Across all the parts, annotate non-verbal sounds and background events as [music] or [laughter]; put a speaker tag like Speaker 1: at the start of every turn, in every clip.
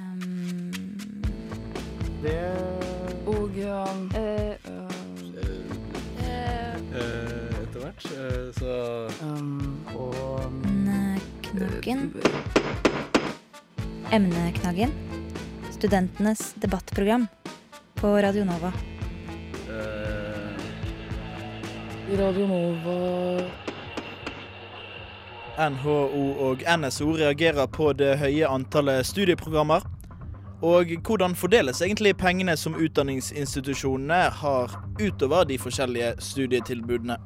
Speaker 1: Um,
Speaker 2: Det
Speaker 1: og um, uh,
Speaker 2: uh, Etter hvert, eh, så
Speaker 1: um,
Speaker 2: Og
Speaker 1: Emneknaggen. Emneknaggen. Studentenes debattprogram på Radio Nova.
Speaker 2: eh,
Speaker 1: Radio Nova
Speaker 3: NHO og NSO reagerer på det høye antallet studieprogrammer. Og hvordan fordeles egentlig pengene som utdanningsinstitusjonene har utover de forskjellige studietilbudene?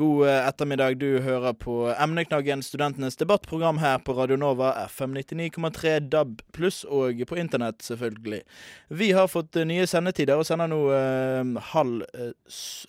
Speaker 3: God eh, ettermiddag. Du hører på Emneknaggen, studentenes debattprogram her på Radio Nova, FM 99,3 DAB pluss og på internett, selvfølgelig. Vi har fått eh, nye sendetider og sender nå eh, halv, eh,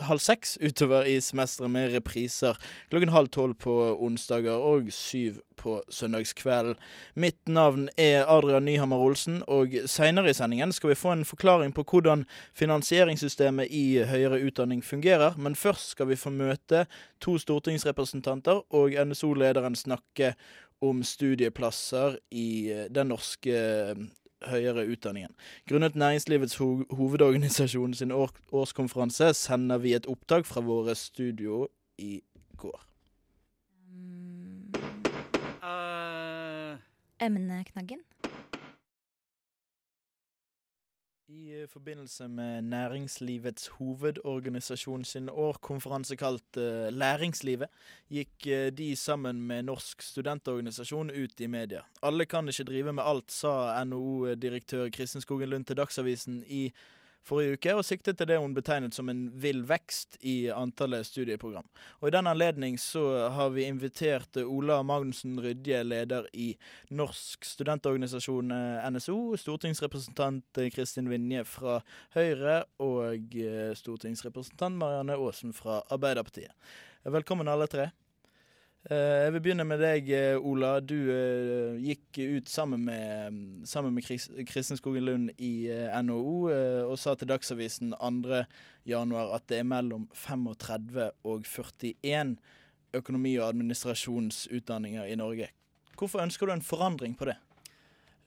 Speaker 3: halv seks utover i semesteret med repriser klokken halv tolv på onsdager og syv på søndagskvelden. Mitt navn er Adrian Nyhammer Olsen, og seinere i sendingen skal vi få en forklaring på hvordan finansieringssystemet i høyere utdanning fungerer. Men først skal vi få møte to stortingsrepresentanter og NSO-lederen snakke om studieplasser i eh, den norske eh, høyere utdanningen. Grunnet Næringslivets ho hovedorganisasjon sin år årskonferanse sender vi et opptak fra våre studio i går.
Speaker 1: Emneknaggen.
Speaker 3: I forbindelse med Næringslivets hovedorganisasjon sin årkonferanse kalt uh, Læringslivet, gikk uh, de sammen med Norsk studentorganisasjon ut i media. Alle kan ikke drive med alt, sa NHO-direktør Kristin Skogen Lund til Dagsavisen i forrige uke, og siktet til det hun betegnet som en vill vekst i antallet studieprogram. Og I den anledning så har vi invitert Ola Magnussen Rydje, leder i Norsk studentorganisasjon eh, NSO, stortingsrepresentant eh, Kristin Vinje fra Høyre og eh, stortingsrepresentant Marianne Aasen fra Arbeiderpartiet. Velkommen alle tre. Eh, Jeg vil begynne med deg, eh, Ola. Du eh, gikk ut sammen med, sammen med Kris- Kristin Skogen Lund i NHO og sa til Dagsavisen 2. januar at det er mellom 35 og 41 økonomi- og administrasjonsutdanninger i Norge. Hvorfor ønsker du en forandring på det?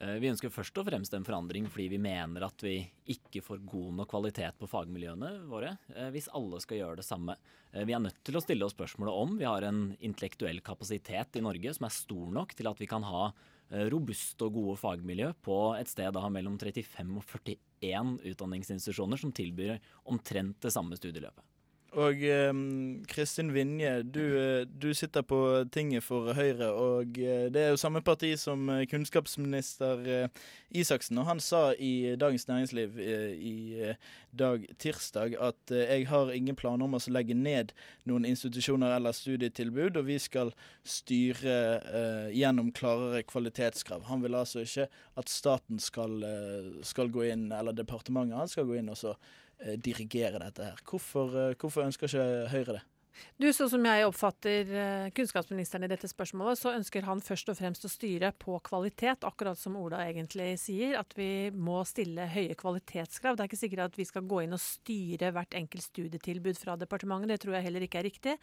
Speaker 4: Eh, Vi ønsker først og fremst en forandring fordi vi mener at vi ikke får god nok kvalitet på fagmiljøene våre eh, hvis alle skal gjøre det samme. Eh, Vi er nødt til å stille oss spørsmålet om vi har en intellektuell kapasitet i Norge som er stor nok til at vi kan ha robuste og gode fagmiljø på et sted da mellom 35 og 41 utdanningsinstitusjoner som tilbyr omtrent det samme studieløpet.
Speaker 3: Og eh, Kristin Vinje, du, eh, du sitter på tinget for Høyre, og eh, det er jo samme parti som eh, kunnskapsminister Isaksen. Og han sa i Dagens Næringsliv i dag tirsdag at jeg har ingen planer om å legge ned noen institusjoner eller studietilbud, og vi skal styre eh, gjennom klarere kvalitetskrav. Han vil altså ikke at staten skal, skal gå inn, eller departementet hans skal gå inn og så dirigere dette her. Hvorfor, eh, hvorfor ønsker ikke Høyre det?
Speaker 5: Du, Sånn som jeg oppfatter eh, kunnskapsministeren i dette spørsmålet, så ønsker han først og fremst å styre på kvalitet, akkurat som Ola egentlig sier. At vi må stille høye kvalitetskrav. Det er ikke sikkert at vi skal gå inn og styre hvert enkelt studietilbud fra departementet. Det tror jeg heller ikke er riktig.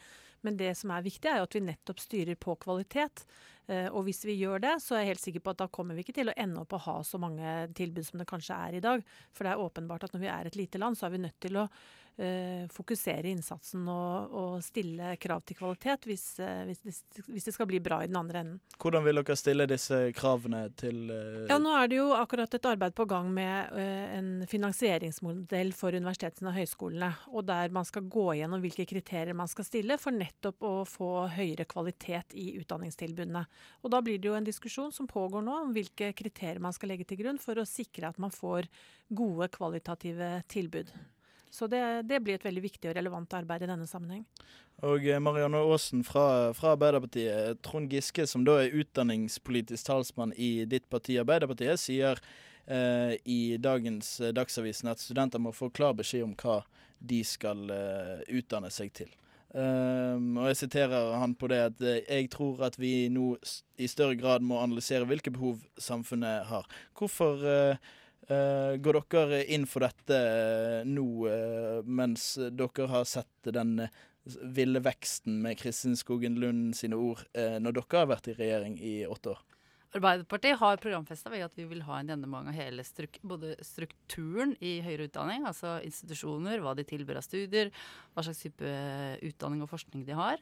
Speaker 5: Men det som er viktig, er jo at vi nettopp styrer på kvalitet. Eh, Og hvis vi gjør det, så er jeg helt sikker på at da kommer vi ikke til å ende opp å ha så mange tilbud som det kanskje er i dag. For det er åpenbart at når vi er et lite land, så er vi nødt til å eh, fokusere innsatsen og, og stille krav til kvalitet hvis, eh, hvis, det, hvis det skal bli bra i den andre enden.
Speaker 3: Hvordan vil dere stille disse kravene til
Speaker 5: Ja, nå er det jo akkurat et arbeid på gang med en finansieringsmodell for universitetene og høyskolene. Og der man skal gå gjennom hvilke kriterier man skal stille for nettopp å få høyere kvalitet i utdanningstilbudene. Og da blir det jo en diskusjon som pågår nå om hvilke kriterier man skal legge til grunn for å sikre at man får gode kvalitative tilbud. Så det, det blir et veldig viktig og relevant arbeid i denne sammenheng.
Speaker 3: Og eh, Marianne Aasen fra, fra Arbeiderpartiet. Trond Giske, som da er utdanningspolitisk talsmann i ditt parti Arbeiderpartiet, sier eh, i dagens eh, Dagsavisen at studenter må få klar beskjed om hva de skal eh, utdanne seg til. Um, og jeg siterer han på det at eh, jeg tror at vi nå i større grad må analysere hvilke behov samfunnet har. Hvorfor uh, uh, går dere inn for dette nå, uh, mens dere har sett den ville veksten med Kristin Skogen Lund sine ord når dere har vært i regjering i åtte år?
Speaker 6: Arbeiderpartiet har programfesta at vi vil ha en gjennomgang av hele struk både strukturen i høyere utdanning, altså institusjoner, hva de tilbyr av studier, hva slags type utdanning og forskning de har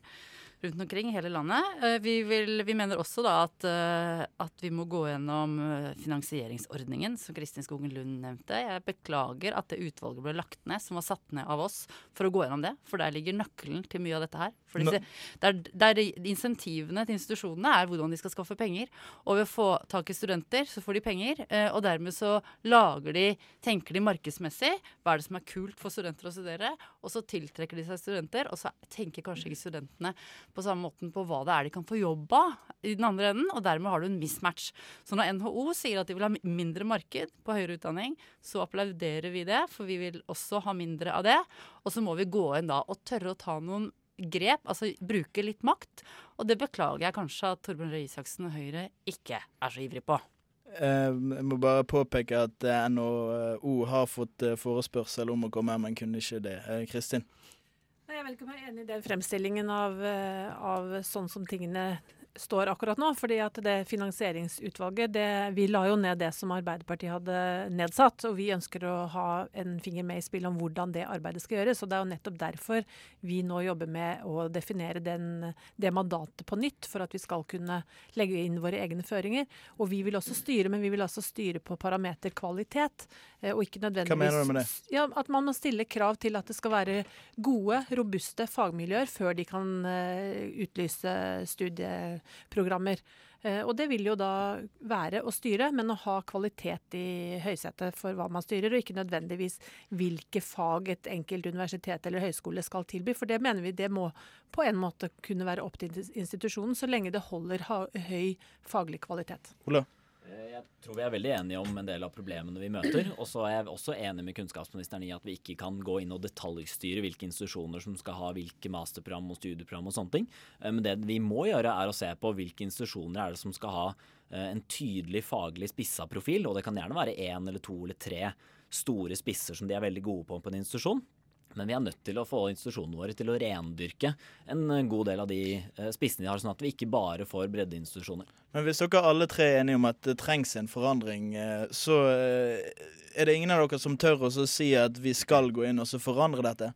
Speaker 6: rundt omkring i hele landet. Eh, vi, vil, vi mener også da at, eh, at, vi må gå gjennom eh, finansieringsordningen, som Kristin Skogen Lund nevnte. Jeg beklager at det utvalget ble lagt ned, som var satt ned av oss for å gå gjennom det. For der ligger nøkkelen til mye av dette her. For disse, der, der Insentivene til institusjonene er hvordan de skal skaffe penger. Og ved å få tak i studenter, så får de penger. Og dermed så lager de, tenker de markedsmessig. Hva er det som er kult for studenter å studere? Og så tiltrekker de seg studenter, og så tenker kanskje ikke studentene på samme måten på hva det er de kan få jobb av i den andre enden, og dermed har du en mismatch. Så når NHO sier at de vil ha mindre marked på høyere utdanning, så applauderer vi det, for vi vil også ha mindre av det. Og så må vi gå inn da og tørre å ta noen grep, altså bruke litt makt. Og det beklager jeg kanskje at Torbjørn Røe Isaksen og Høyre ikke er så ivrig på.
Speaker 3: Jeg må bare påpeke at NHO har fått eh, forespørsel om å komme men kunne ikke det. Eh, Kristin?
Speaker 5: Jeg vet ikke er enig i den fremstillingen av, eh, av sånn som tingene står akkurat nå. fordi at det finansieringsutvalget det, Vi la jo ned det som Arbeiderpartiet hadde nedsatt. Og vi ønsker å ha en finger med i spillet om hvordan det arbeidet skal gjøres. Og det er jo nettopp derfor vi nå jobber med å definere den, det mandatet på nytt. For at vi skal kunne legge inn våre egne føringer. Og vi vil også styre, men vi vil altså styre på parameter kvalitet. Eh, og ikke nødvendigvis
Speaker 3: Hva mener du med det?
Speaker 5: Ja, At man må stille krav til at det skal være gode, robuste fagmiljøer før de kan uh, utlyse studieprogrammer. Uh, og det vil jo da være å styre, men å ha kvalitet i høysetet for hva man styrer, og ikke nødvendigvis hvilke fag et enkelt universitet eller høyskole skal tilby. For det mener vi det må på en måte kunne være opp til institusjonen, så lenge det holder høy faglig kvalitet.
Speaker 3: Ola?
Speaker 4: Eh, jeg tror vi er veldig enige om en del av problemene vi møter. Og så er jeg også enig med kunnskapsministeren i at vi ikke kan gå inn og detaljstyre hvilke institusjoner som skal ha hvilke masterprogram og studieprogram og sånne ting. Eh, men det vi må gjøre, er å se på hvilke institusjoner er det som skal ha eh, en tydelig faglig spissa profil. Og det kan gjerne være én eller to eller tre store spisser som de er veldig gode på på en institusjon. Men vi er nødt til å få institusjonene våre til å rendyrke en god del av de eh, spissene de har, sånn at vi ikke bare får breddeinstitusjoner.
Speaker 3: Men hvis dere alle tre er enige om at det trengs en forandring, eh, så eh, er det ingen av dere som tør å si at vi skal gå inn og forandre dette?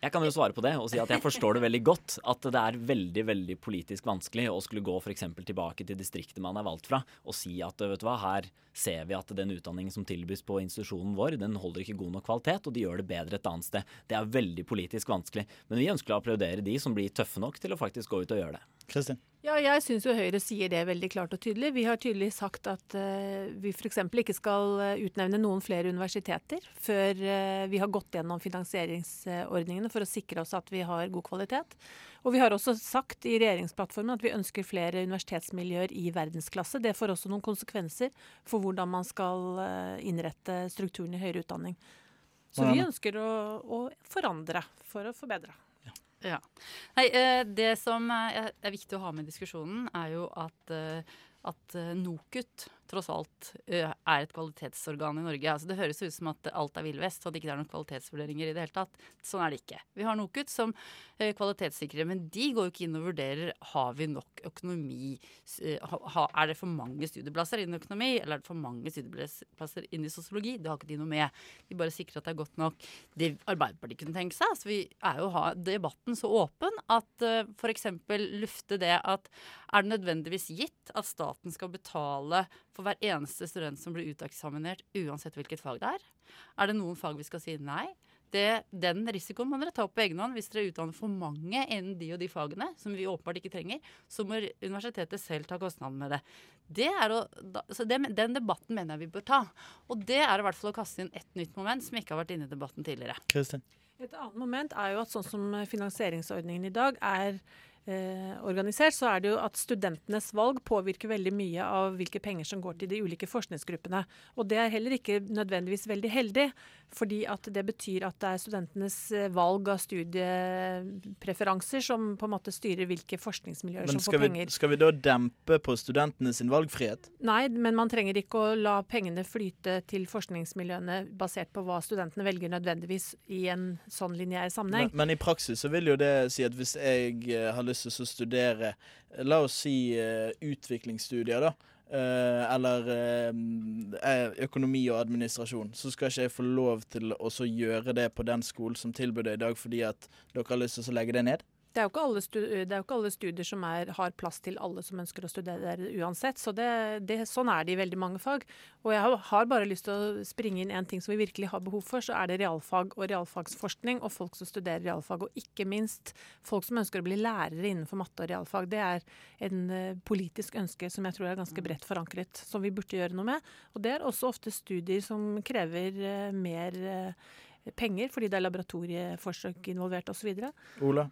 Speaker 4: Jeg kan jo svare på det og si at jeg forstår det veldig godt. At det er veldig veldig politisk vanskelig å skulle gå f.eks. tilbake til distriktet man er valgt fra, og si at vet du hva, her ser vi at den utdanningen som tilbys på institusjonen vår, den holder ikke god nok kvalitet, og de gjør det bedre et annet sted. Det er veldig politisk vanskelig. Men vi ønsker å applaudere de som blir tøffe nok til å faktisk gå ut og gjøre det.
Speaker 3: Kristin?
Speaker 5: Ja, jeg syns jo Høyre sier det veldig klart og tydelig. Vi har tydelig sagt at uh, vi f.eks. ikke skal eh, utnevne noen flere universiteter før uh, vi har gått gjennom finansieringsordningene for å sikre oss at vi har god kvalitet. Og vi har også sagt i regjeringsplattformen at vi ønsker flere universitetsmiljøer i verdensklasse. Det får også noen konsekvenser for hvordan man skal uh, innrette strukturen i høyere utdanning. Så vi ønsker å, å forandre for å forbedre.
Speaker 6: Ja. Nei, eh, det som er viktig å ha med i diskusjonen, er jo at, eh, at eh, NOKUT tross alt er et kvalitetsorgan i Norge. Altså, det høres ut som at alt er villvest, og at det ikke er noen kvalitetsvurderinger i det hele tatt. Sånn er det ikke. Vi har NOKUT som kvalitetssikrer, men de går jo ikke inn og vurderer har vi nok økonomi. Er det for mange studieplasser innen økonomi, eller er det for mange studieplasser inn i sosiologi? Det har ikke de noe med. De bare sikrer at det er godt nok. Det Arbeiderpartiet kunne tenke seg, så vi er jo ha debatten så åpen at uh, f.eks. lufte det at er det nødvendigvis gitt at staten skal betale for hver eneste student som blir uteksaminert, uansett hvilket fag det er? Er det noen fag vi skal si nei? Det, den risikoen må dere ta opp på egen hånd. Hvis dere utdanner for mange innen de og de fagene, som vi åpenbart ikke trenger, så må universitetet selv ta kostnaden med det. det, å, så det den debatten mener jeg vi bør ta. Og det er i hvert fall å kaste inn et nytt moment som ikke har vært inne i debatten tidligere.
Speaker 3: Kristin.
Speaker 5: Et annet moment er jo at sånn som finansieringsordningen i dag er organisert, så er det jo at studentenes valg påvirker veldig mye av hvilke penger som går til de ulike forskningsgruppene. Og det er heller ikke nødvendigvis veldig heldig, fordi at det betyr at det er studentenes eh, valg av studiepreferanser som på en måte styrer hvilke forskningsmiljøer
Speaker 3: men
Speaker 5: som får penger.
Speaker 3: Men skal vi da dempe på studentene sin valgfrihet?
Speaker 5: Nei, men man trenger ikke å la pengene flyte til forskningsmiljøene basert på hva studentene velger nødvendigvis i en sånn lineær sammenheng.
Speaker 3: Men, men i praksis så vil jo det si at hvis jeg hadde har lyst til å studere, la oss si uh, utviklingsstudier, da eh, eller eh, økonomi og administrasjon, så skal ikke jeg få lov til å gjøre det på den skolen som tilbyr det i dag, fordi at dere har lyst til å legge det ned?
Speaker 5: Det er jo ikke alle, stu, det er jo ikke alle studier som er, har plass til alle som ønsker å studere der uansett. Så det, det, sånn er det i veldig mange fag. Og jeg har bare lyst til å springe inn en ting som vi virkelig har behov for, så er det realfag og realfagsforskning og folk som studerer realfag. Og ikke minst folk som ønsker å bli lærere innenfor matte og realfag. Det er en uh, politisk ønske som jeg tror er ganske bredt forankret, som vi burde gjøre noe med. Og det er også ofte studier som krever uh, mer uh, penger, fordi det er laboratorieforsøk involvert osv.
Speaker 3: Ola?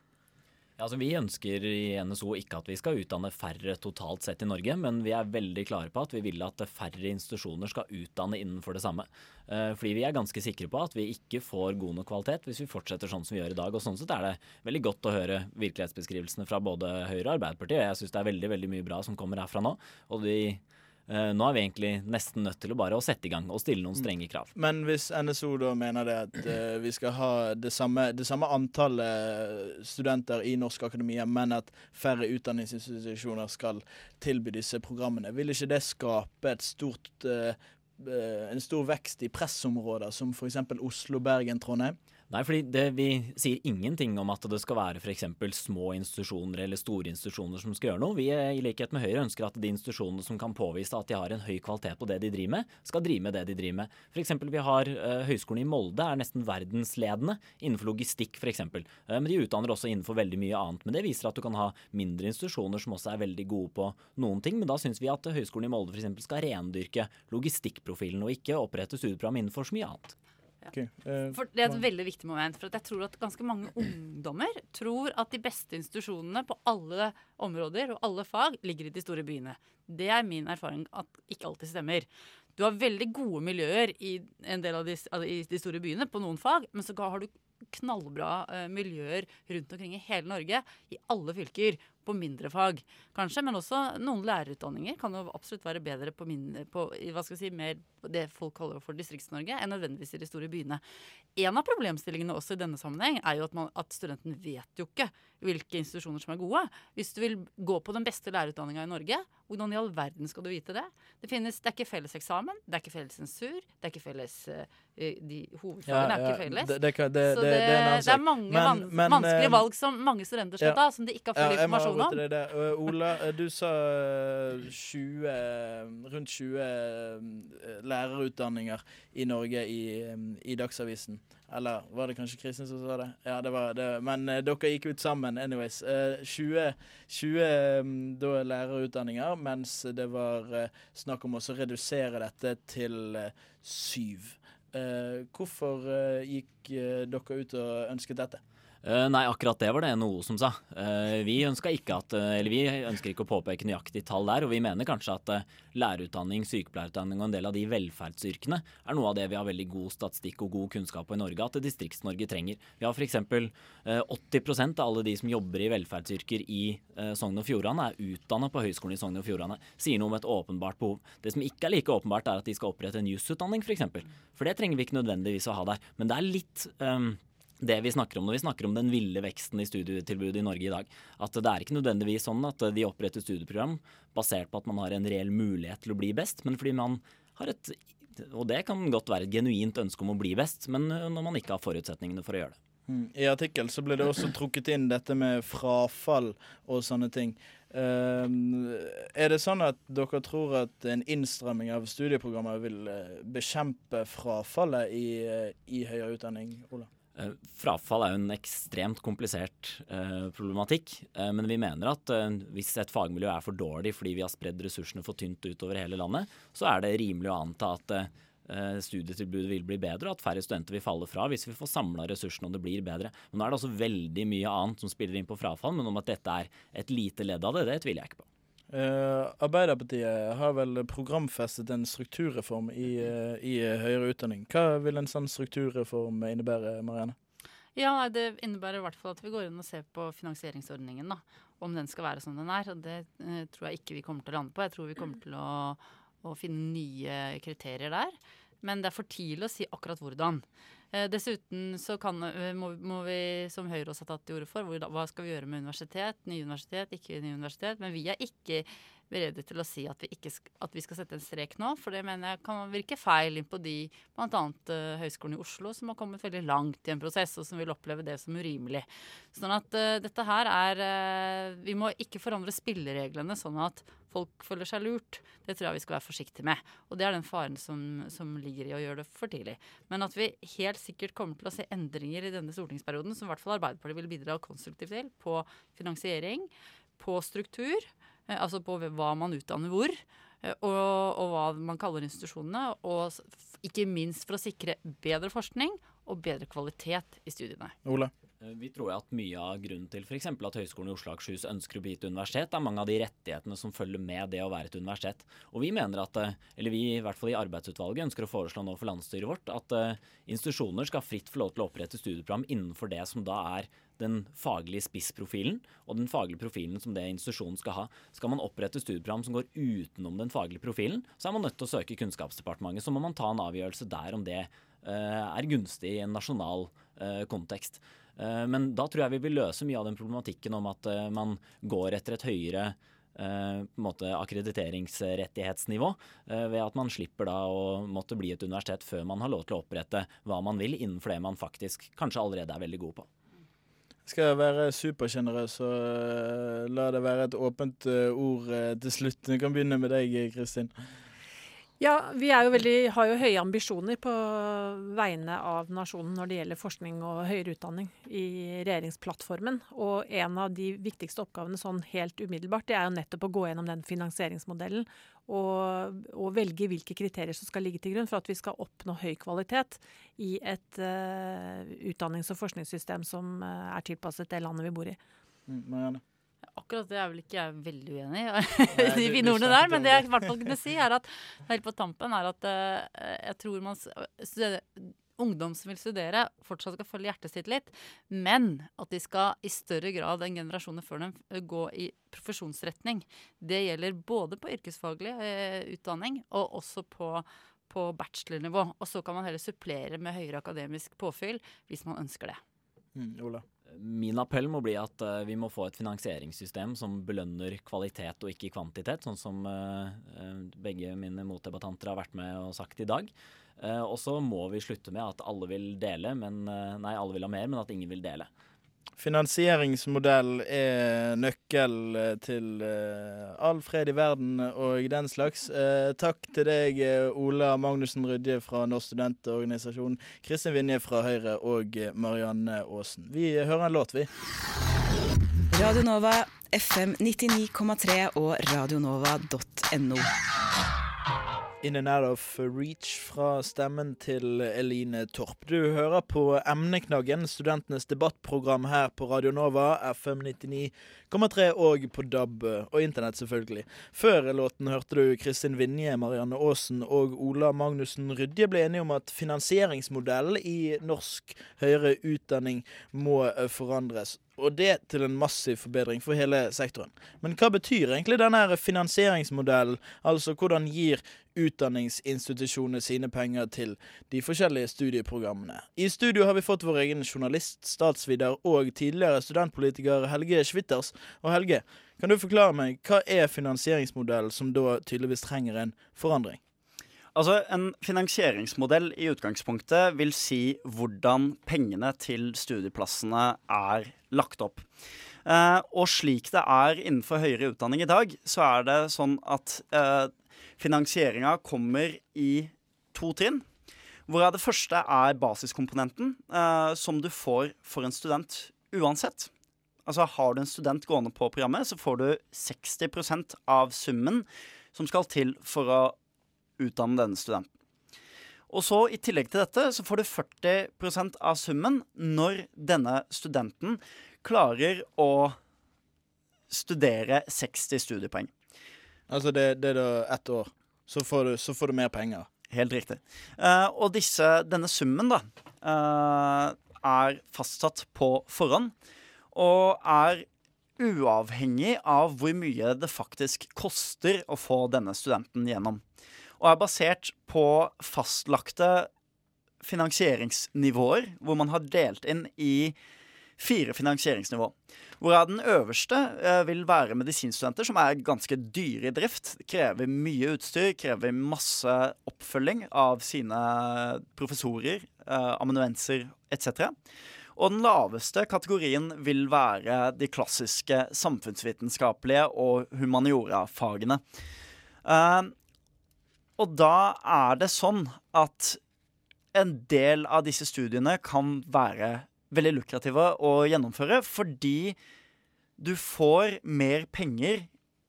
Speaker 4: Ja, altså Vi ønsker i NSO ikke at vi skal utdanne færre totalt sett i Norge, men vi er veldig klare på at vi vil at færre institusjoner skal utdanne innenfor det samme. Eh, fordi vi er ganske sikre på at vi ikke får god nok kvalitet hvis vi fortsetter sånn som vi gjør i dag. Og Sånn sett er det veldig godt å høre virkelighetsbeskrivelsene fra både Høyre og Arbeiderpartiet. Jeg syns det er veldig veldig mye bra som kommer herfra nå. og Uh, nå er vi egentlig nesten nødt til å bare å sette i gang og stille noen mm. strenge krav.
Speaker 3: Men hvis NSO da mener det at uh, vi skal ha det samme, det samme, antallet studenter i norske akademier, men at færre utdanningsinstitusjoner skal tilby disse programmene, vil ikke det skape et stort, uh, en stor vekst i pressområder som f.eks. Oslo, Bergen, Trondheim?
Speaker 4: Nei, fordi det, Vi sier ingenting om at det skal være f.eks. små institusjoner eller store institusjoner som skal gjøre noe. Vi i likhet med Høyre ønsker at de institusjonene som kan påvise at de har en høy kvalitet på det de driver med, skal drive med det de driver med. F.eks. vi har uh, Høgskolen i Molde er nesten verdensledende innenfor logistikk f.eks. Uh, men de utdanner også innenfor veldig mye annet. Men det viser at du kan ha mindre institusjoner som også er veldig gode på noen ting. Men da syns vi at Høgskolen i Molde f.eks. skal rendyrke logistikkprofilen og ikke opprette studieprogram innenfor så mye annet.
Speaker 6: Okay. Uh, for Det er et veldig viktig moment. For jeg tror at ganske mange ungdommer tror at de beste institusjonene på alle områder og alle fag ligger i de store byene. Det er min erfaring at ikke alltid stemmer. Du har veldig gode miljøer i en del av de, i de store byene på noen fag, men så har du knallbra uh, miljøer rundt omkring i hele Norge, i alle fylker på mindre fag, kanskje. Men også noen lærerutdanninger kan jo absolutt være bedre på, mindre, på si, mer det folk kaller for Distrikts-Norge, enn nødvendigvis i de store byene. En av problemstillingene også i denne sammenheng er jo at, man, at studenten vet jo ikke hvilke institusjoner som er gode. Hvis du vil gå på den beste lærerutdanninga i Norge, hvordan i all verden skal du vite det? Det, finnes, det er ikke felles eksamen, det er ikke felles sensur, det er ikke felles uh, de Hovedfagene ja, ja, er ikke felles.
Speaker 3: Det, det, det,
Speaker 6: Så det, er, mange men, van, men, vanskelige uh, valg som mange studenter skal ta, som de ikke har full informasjon om.
Speaker 3: Uh, Ola, du sa 20, rundt 20 lærerutdanninger i Norge i, i Dagsavisen. Eller var det kanskje Kristin som sa det? Ja, det var det. Men uh, dere gikk ut sammen, anyways. Uh, 20, 20 um, da lærerutdanninger, mens det var uh, snakk om å redusere dette til syv. hvorfor gikk dere ut og ønsket dette?
Speaker 4: Uh, nei, akkurat det var det NHO som sa. Uh, vi, at, uh, vi ønsker ikke å påpeke nøyaktig tall der, og vi mener kanskje at lærerutdanning, sykepleierutdanning og en del av de velferdsyrkene er noe av det vi har veldig god statistikk og god kunnskap på i Norge, at Distrikts-Norge trenger. Vi har f.eks. Uh, 80% av alle de som jobber i velferdsyrker i Sogn og Fjordane, er utdannet på Høgskolen i Sogn og Fjordane. Sier noe om et åpenbart behov. Det som ikke er like åpenbart, er at de skal opprette en jusutdanning f.eks. For, for det trenger vi ikke nødvendigvis å ha der. Men det er litt um, det vi snakker om når vi snakker om den ville veksten i studietilbudet i Norge i dag. At det er ikke nødvendigvis sånn at de oppretter studieprogram basert på at man har en reell mulighet til å bli best, men fordi man har et Og det kan godt være et genuint ønske om å bli best, men når man ikke har forutsetningene for å gjøre det.
Speaker 3: Mm. I artikkel så ble det også trukket inn dette med frafall og sånne ting. Uh, er det sånn at dere tror at en innstramming av studieprogrammer vil uh, bekjempe frafallet i, uh, i høyere utdanning, Ola?
Speaker 4: Eh, frafall er jo en ekstremt komplisert eh, problematikk. Eh, men vi mener at hvis et fagmiljø er for dårlig fordi vi har spredd ressursene for tynt utover hele landet, så er det rimelig å anta at studietilbudet vil bli bedre, og at færre studenter vil falle fra hvis vi får samla ressursene og det blir bedre. Men nå er det også veldig mye annet som spiller inn på frafall, men om at dette er et lite ledd av det, det tviler jeg ikke på.
Speaker 3: Uh, Arbeiderpartiet har vel programfestet en strukturreform i, uh, i høyere utdanning. Hva vil en sånn strukturreform innebære, Marianne?
Speaker 6: Ja, Det innebærer i hvert fall at vi går inn og ser på finansieringsordningen. da, Om den skal være som den er. og Det uh, tror jeg ikke vi kommer til å lande på. Jeg tror vi kommer til å, å finne nye kriterier der. Men det er for tidlig å si akkurat hvordan. Eh, dessuten så kan, eh, må, må, vi, som Høyre også har tatt til orde for, hva skal vi gjøre med universitet? Nye universitet, ikke nye universitet. Men vi er ikke beredt til å si at vi, ikke, at vi skal sette en strek nå. For det mener jeg kan virke feil inn på de, bl.a. Uh, Høgskolen i Oslo, som har kommet veldig langt i en prosess, og som vil oppleve det som urimelig. Sånn at uh, dette her er uh, Vi må ikke forandre spillereglene sånn at folk føler seg lurt. Det tror jeg vi skal være forsiktige med. Og det er den faren som, som ligger i å gjøre det for tidlig. Men at vi helt sikkert kommer til å se endringer i denne stortingsperioden, som i hvert fall Arbeiderpartiet vil bidra konstruktivt til, på finansiering, på struktur, eh, altså på hva man utdanner hvor. eh, Og, og hva man kaller institusjonene. Og ikke minst for å sikre bedre forskning og bedre kvalitet i studiene.
Speaker 3: Ola?
Speaker 4: Eh, Vi tror at mye av grunnen til f.eks. at Høgskolen i Oslo og Akershus ønsker å bli et universitet, er mange av de rettighetene som følger med det å være et universitet. Og vi mener at, eh, eller vi i hvert fall i arbeidsutvalget ønsker å foreslå nå for landsstyret vårt, at eh, institusjoner skal fritt få lov til å opprette studieprogram innenfor det som da er den faglige spissprofilen og den faglige profilen som det institusjonen skal ha. Skal man opprette studieprogram som går utenom den faglige profilen, så er man nødt til å søke Kunnskapsdepartementet. Så må man ta en avgjørelse der om det eh, er gunstig i en nasjonal eh, kontekst. Eh, Men da tror jeg vi vil løse mye av den problematikken om at man går etter et høyere måte akkrediteringsrettighetsnivå, ved at man slipper da å måtte bli et universitet før man har lov til å opprette hva man vil innenfor det man faktisk kanskje allerede er veldig god på.
Speaker 3: Skal være supersjenerøs og eh, la det være et åpent eh, ord eh, til slutt. Vi kan begynne med deg, Kristin.
Speaker 5: Ja, vi jo veldig, har jo høye ambisjoner på vegne av nasjonen når det gjelder forskning og høyere utdanning i regjeringsplattformen. Og en av de viktigste oppgavene sånn helt umiddelbart, det er jo nettopp å gå gjennom den finansieringsmodellen og, og velge hvilke kriterier som skal ligge til grunn for at vi skal oppnå høy kvalitet i et uh, utdannings- og forskningssystem som uh, er tilpasset det landet vi bor i.
Speaker 3: Mm, Marianne?
Speaker 6: Akkurat det er vel ikke jeg veldig uenig i, [laughs] de fine
Speaker 3: ordene
Speaker 6: der. Men det jeg i hvert fall kunne si, er at helt på tampen er at uh, jeg tror man studerer, Ungdom som vil studere, fortsatt skal følge hjertet sitt litt, men at de skal i større grad enn generasjoner før dem eh, gå i profesjonsretning. Det gjelder både på yrkesfaglig eh, utdanning og også på på bachelornivå. Og så kan man heller supplere med høyere akademisk påfyll hvis man ønsker det.
Speaker 3: Mm, Ola?
Speaker 4: Min appell må bli at eh, vi må få et finansieringssystem som belønner kvalitet og ikke kvantitet, sånn som eh, eh, begge mine motdebattanter har vært med og sagt i dag. Og så må vi slutte med at alle vil dele, men nei, alle vil ha mer, men at ingen vil dele.
Speaker 3: Finansieringsmodell er nøkkel eh, til eh, all fred i verden og den slags. Eh, takk til deg, Ola Magnussen Rydje fra Norsk studentorganisasjon, Kristin Vinje fra Høyre og Marianne Aasen. Vi hører en låt, vi.
Speaker 7: Radio Nova, FM 99,3 og radionova.no.
Speaker 3: In and out of reach fra stemmen til Eline Torp. Du hører på Emneknaggen, studentenes debattprogram her på Radio Nova, FM 99,3 og på DAB og internett, selvfølgelig. Før låten hørte du Kristin Vinje, Marianne Aasen og Ola Magnussen Rydje ble enige om at finansieringsmodellen i norsk høyere utdanning må eh, forandres. Og det til en massiv forbedring for hele sektoren. Men hva betyr egentlig denne finansieringsmodellen? Altså hvordan gir utdanningsinstitusjonene sine penger til de forskjellige studieprogrammene? I studio har vi fått vår egen journalist, statsviter og tidligere studentpolitiker Helge Schwitters. Og Helge, kan du forklare meg hva er finansieringsmodellen som da tydeligvis trenger en forandring?
Speaker 8: Altså, En finansieringsmodell i utgangspunktet vil si hvordan pengene til studieplassene er lagt opp. Eh, og slik det er innenfor høyere utdanning i dag, så er det sånn at eh, finansieringa kommer i to trinn. Hvorav det første er basiskomponenten, eh, som du får for en student uansett. Altså Har du en student gående på programmet, så får du 60% av summen som skal til for å utdanne denne studenten. Og så I tillegg til dette så får du 40% av summen når denne studenten klarer å studere 60 studiepoeng.
Speaker 3: Altså det, det er da ett år. Så får, du, så får du mer penger.
Speaker 8: Helt riktig. Uh, og disse, denne summen da uh, er fastsatt på forhånd, og er uavhengig av hvor mye det faktisk koster å få denne studenten gjennom. Og er basert på fastlagte finansieringsnivåer, hvor man har delt inn i fire finansieringsnivå. Hvorav den øverste eh, vil være medisinstudenter, som er ganske dyre i drift. Krever mye utstyr, krever masse oppfølging av sine professorer, eh, amanuenser etc. Og den laveste kategorien vil være de klassiske samfunnsvitenskapelige og humaniora-fagene. Eh, og da er det sånn at en del av disse studiene kan være veldig lukrative å gjennomføre fordi du får mer penger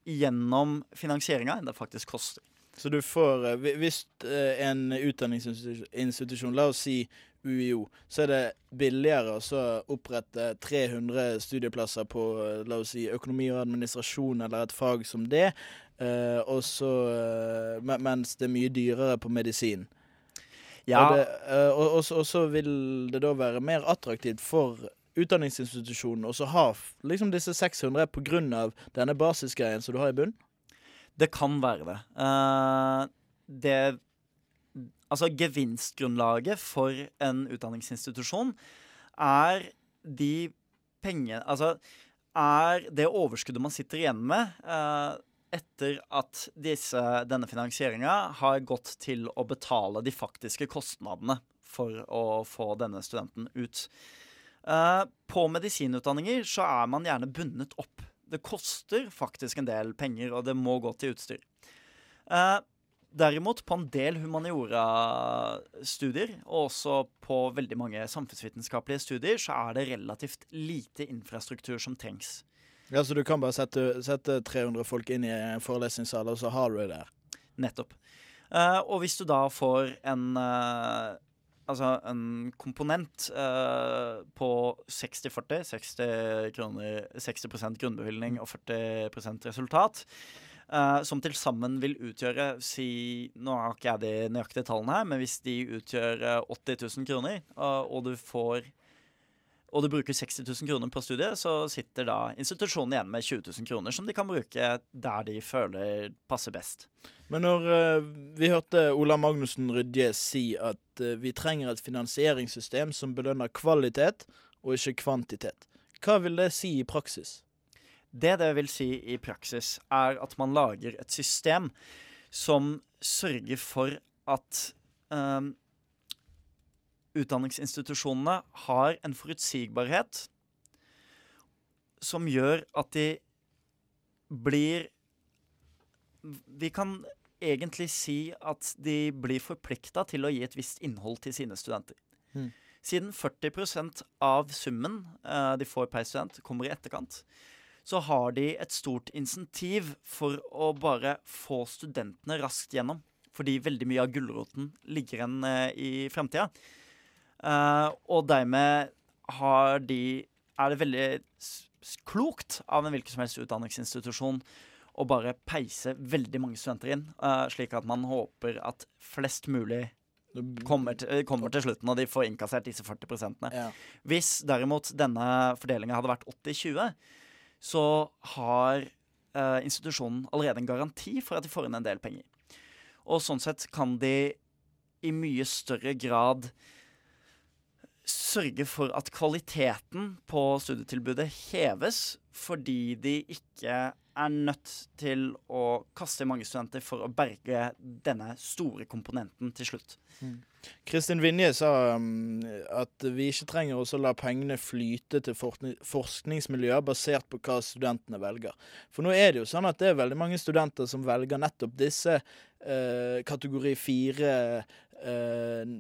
Speaker 8: gjennom finansieringa enn det faktisk koster.
Speaker 3: Så du får eh, Hvis eh, en utdanningsinstitusjon, la oss si UiO, så er det billigere å opprette 300 studieplasser på eh, la oss si økonomi og administrasjon eller et fag som det, og så eh, Mens det er mye dyrere på medisin.
Speaker 8: Ja,
Speaker 3: Og, det, eh, og, og, så- og så vil det da være mer attraktivt for utdanningsinstitusjonen å ha liksom disse 600 på grunn av denne basisgreien som du har i bunn?
Speaker 8: det kan være det. Uh, det Altså, gevinstgrunnlaget for en utdanningsinstitusjon er de pengene Altså er det overskuddet man sitter igjen med eh, etter at disse, denne finansieringa har gått til å betale de faktiske kostnadene for å få denne studenten ut. Eh, på medisinutdanninger så er man gjerne bundet opp. Det koster faktisk en del penger, og det må gå til utstyr. Eh, derimot, på en del humaniora-studier, og også på veldig mange samfunnsvitenskapelige studier, så er det relativt lite infrastruktur som trengs.
Speaker 3: Ja, Så du kan bare sette, sette 300 folk inn i en forelesningssal, og så har du det der?
Speaker 8: Nettopp. Uh, og hvis du da får en uh, Altså en komponent uh, på 60-40, 60 kroner, 60% grunnbevilgning og 40% resultat, som til sammen vil utgjøre si, Nå har ikke jeg de nøyaktige tallene her, men hvis de utgjør eh, 80 000 kroner, og du får og du bruker 60 000 kroner på studiet, så sitter da institusjonen igjen med 20 000 kroner, som de kan bruke der de føler passer best.
Speaker 3: Men når uh, vi hørte Ola Magnussen Rydje si at uh, vi trenger et finansieringssystem som belønner kvalitet og ikke kvantitet, hva vil det si i praksis?
Speaker 8: Det det vil si i praksis, er at man lager et system som sørger for at ehm, utdanningsinstitusjonene har en forutsigbarhet som gjør at de blir Vi kan egentlig si at de blir forplikta til å gi et visst innhold til sine studenter.
Speaker 3: Mm.
Speaker 8: Siden 40% av summen uh, de får per student, kommer i etterkant, så har de et stort insentiv for å bare få studentene raskt gjennom. Fordi veldig mye av gulroten ligger igjen uh, i fremtida. Eh, og dermed har de er det veldig klokt av en hvilken som helst utdanningsinstitusjon å bare peise veldig mange studenter inn, uh, slik at man håper at flest mulig kommer til, kommer til slutten, og de får innkassert disse 40 prosentene.
Speaker 3: Ja.
Speaker 8: Hvis derimot denne fordelinga hadde vært 80-20, så har eh, institusjonen allerede en garanti for at de får inn en del penger. Og sånn sett kan de i mye større grad sørge for at kvaliteten på studietilbudet heves, fordi de ikke er nødt til å kaste mange studenter for å berge denne store komponenten til slutt.
Speaker 3: Kristin Vinje sa um, at vi ikke trenger å la pengene flyte til forskningsmiljøer basert på hva studentene velger. For nå er det jo sånn at det er veldig mange studenter som velger nettopp disse uh, kategori fire eh,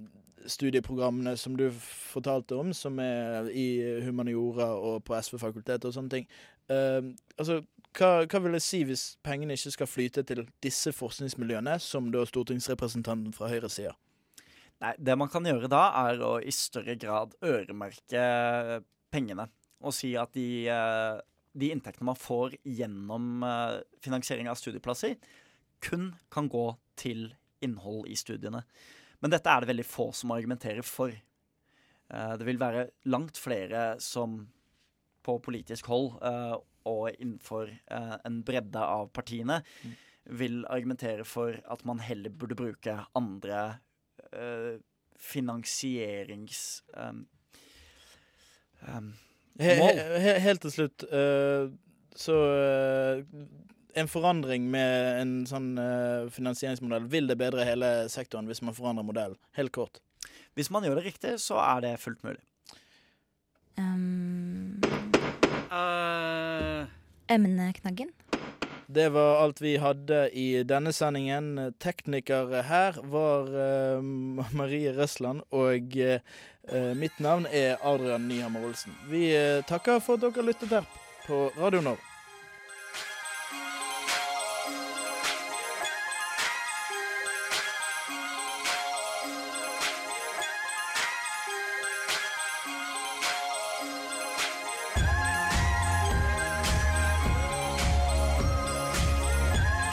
Speaker 3: studieprogrammene som du fortalte om, som er i humaniora og på SV-fakultetet og sånne ting. Uh, altså, hva, hva vil det si hvis pengene ikke skal flyte til disse forskningsmiljøene, som da stortingsrepresentanten fra Høyre sier?
Speaker 8: Nei, det man kan gjøre da, er å i større grad øremerke pengene. Og si at de, eh, de inntektene man får gjennom eh, finansiering av studieplasser, kun kan gå til innhold i studiene. Men dette er det veldig få som argumenterer for. Eh, Det vil være langt flere som på politisk hold eh, og innenfor eh, en bredde av partiene vil argumentere for at man heller burde bruke andre finansierings... Um,
Speaker 3: He,
Speaker 8: mål.
Speaker 3: he, he, helt til slutt så En forandring med en sånn uh, finansieringsmodell, vil det bedre hele sektoren hvis man forandrer modellen? Helt kort.
Speaker 8: Hvis man gjør det riktig, så er det fullt mulig.
Speaker 1: Um,
Speaker 8: uh.
Speaker 1: emneknaggen.
Speaker 3: Det var alt vi hadde i denne sendingen. Tekniker her var uh, Marie Røsland, og uh, mitt navn er Adrian Nyhammer Olsen. Vi uh, takker for at dere lyttet her på Radio Nova.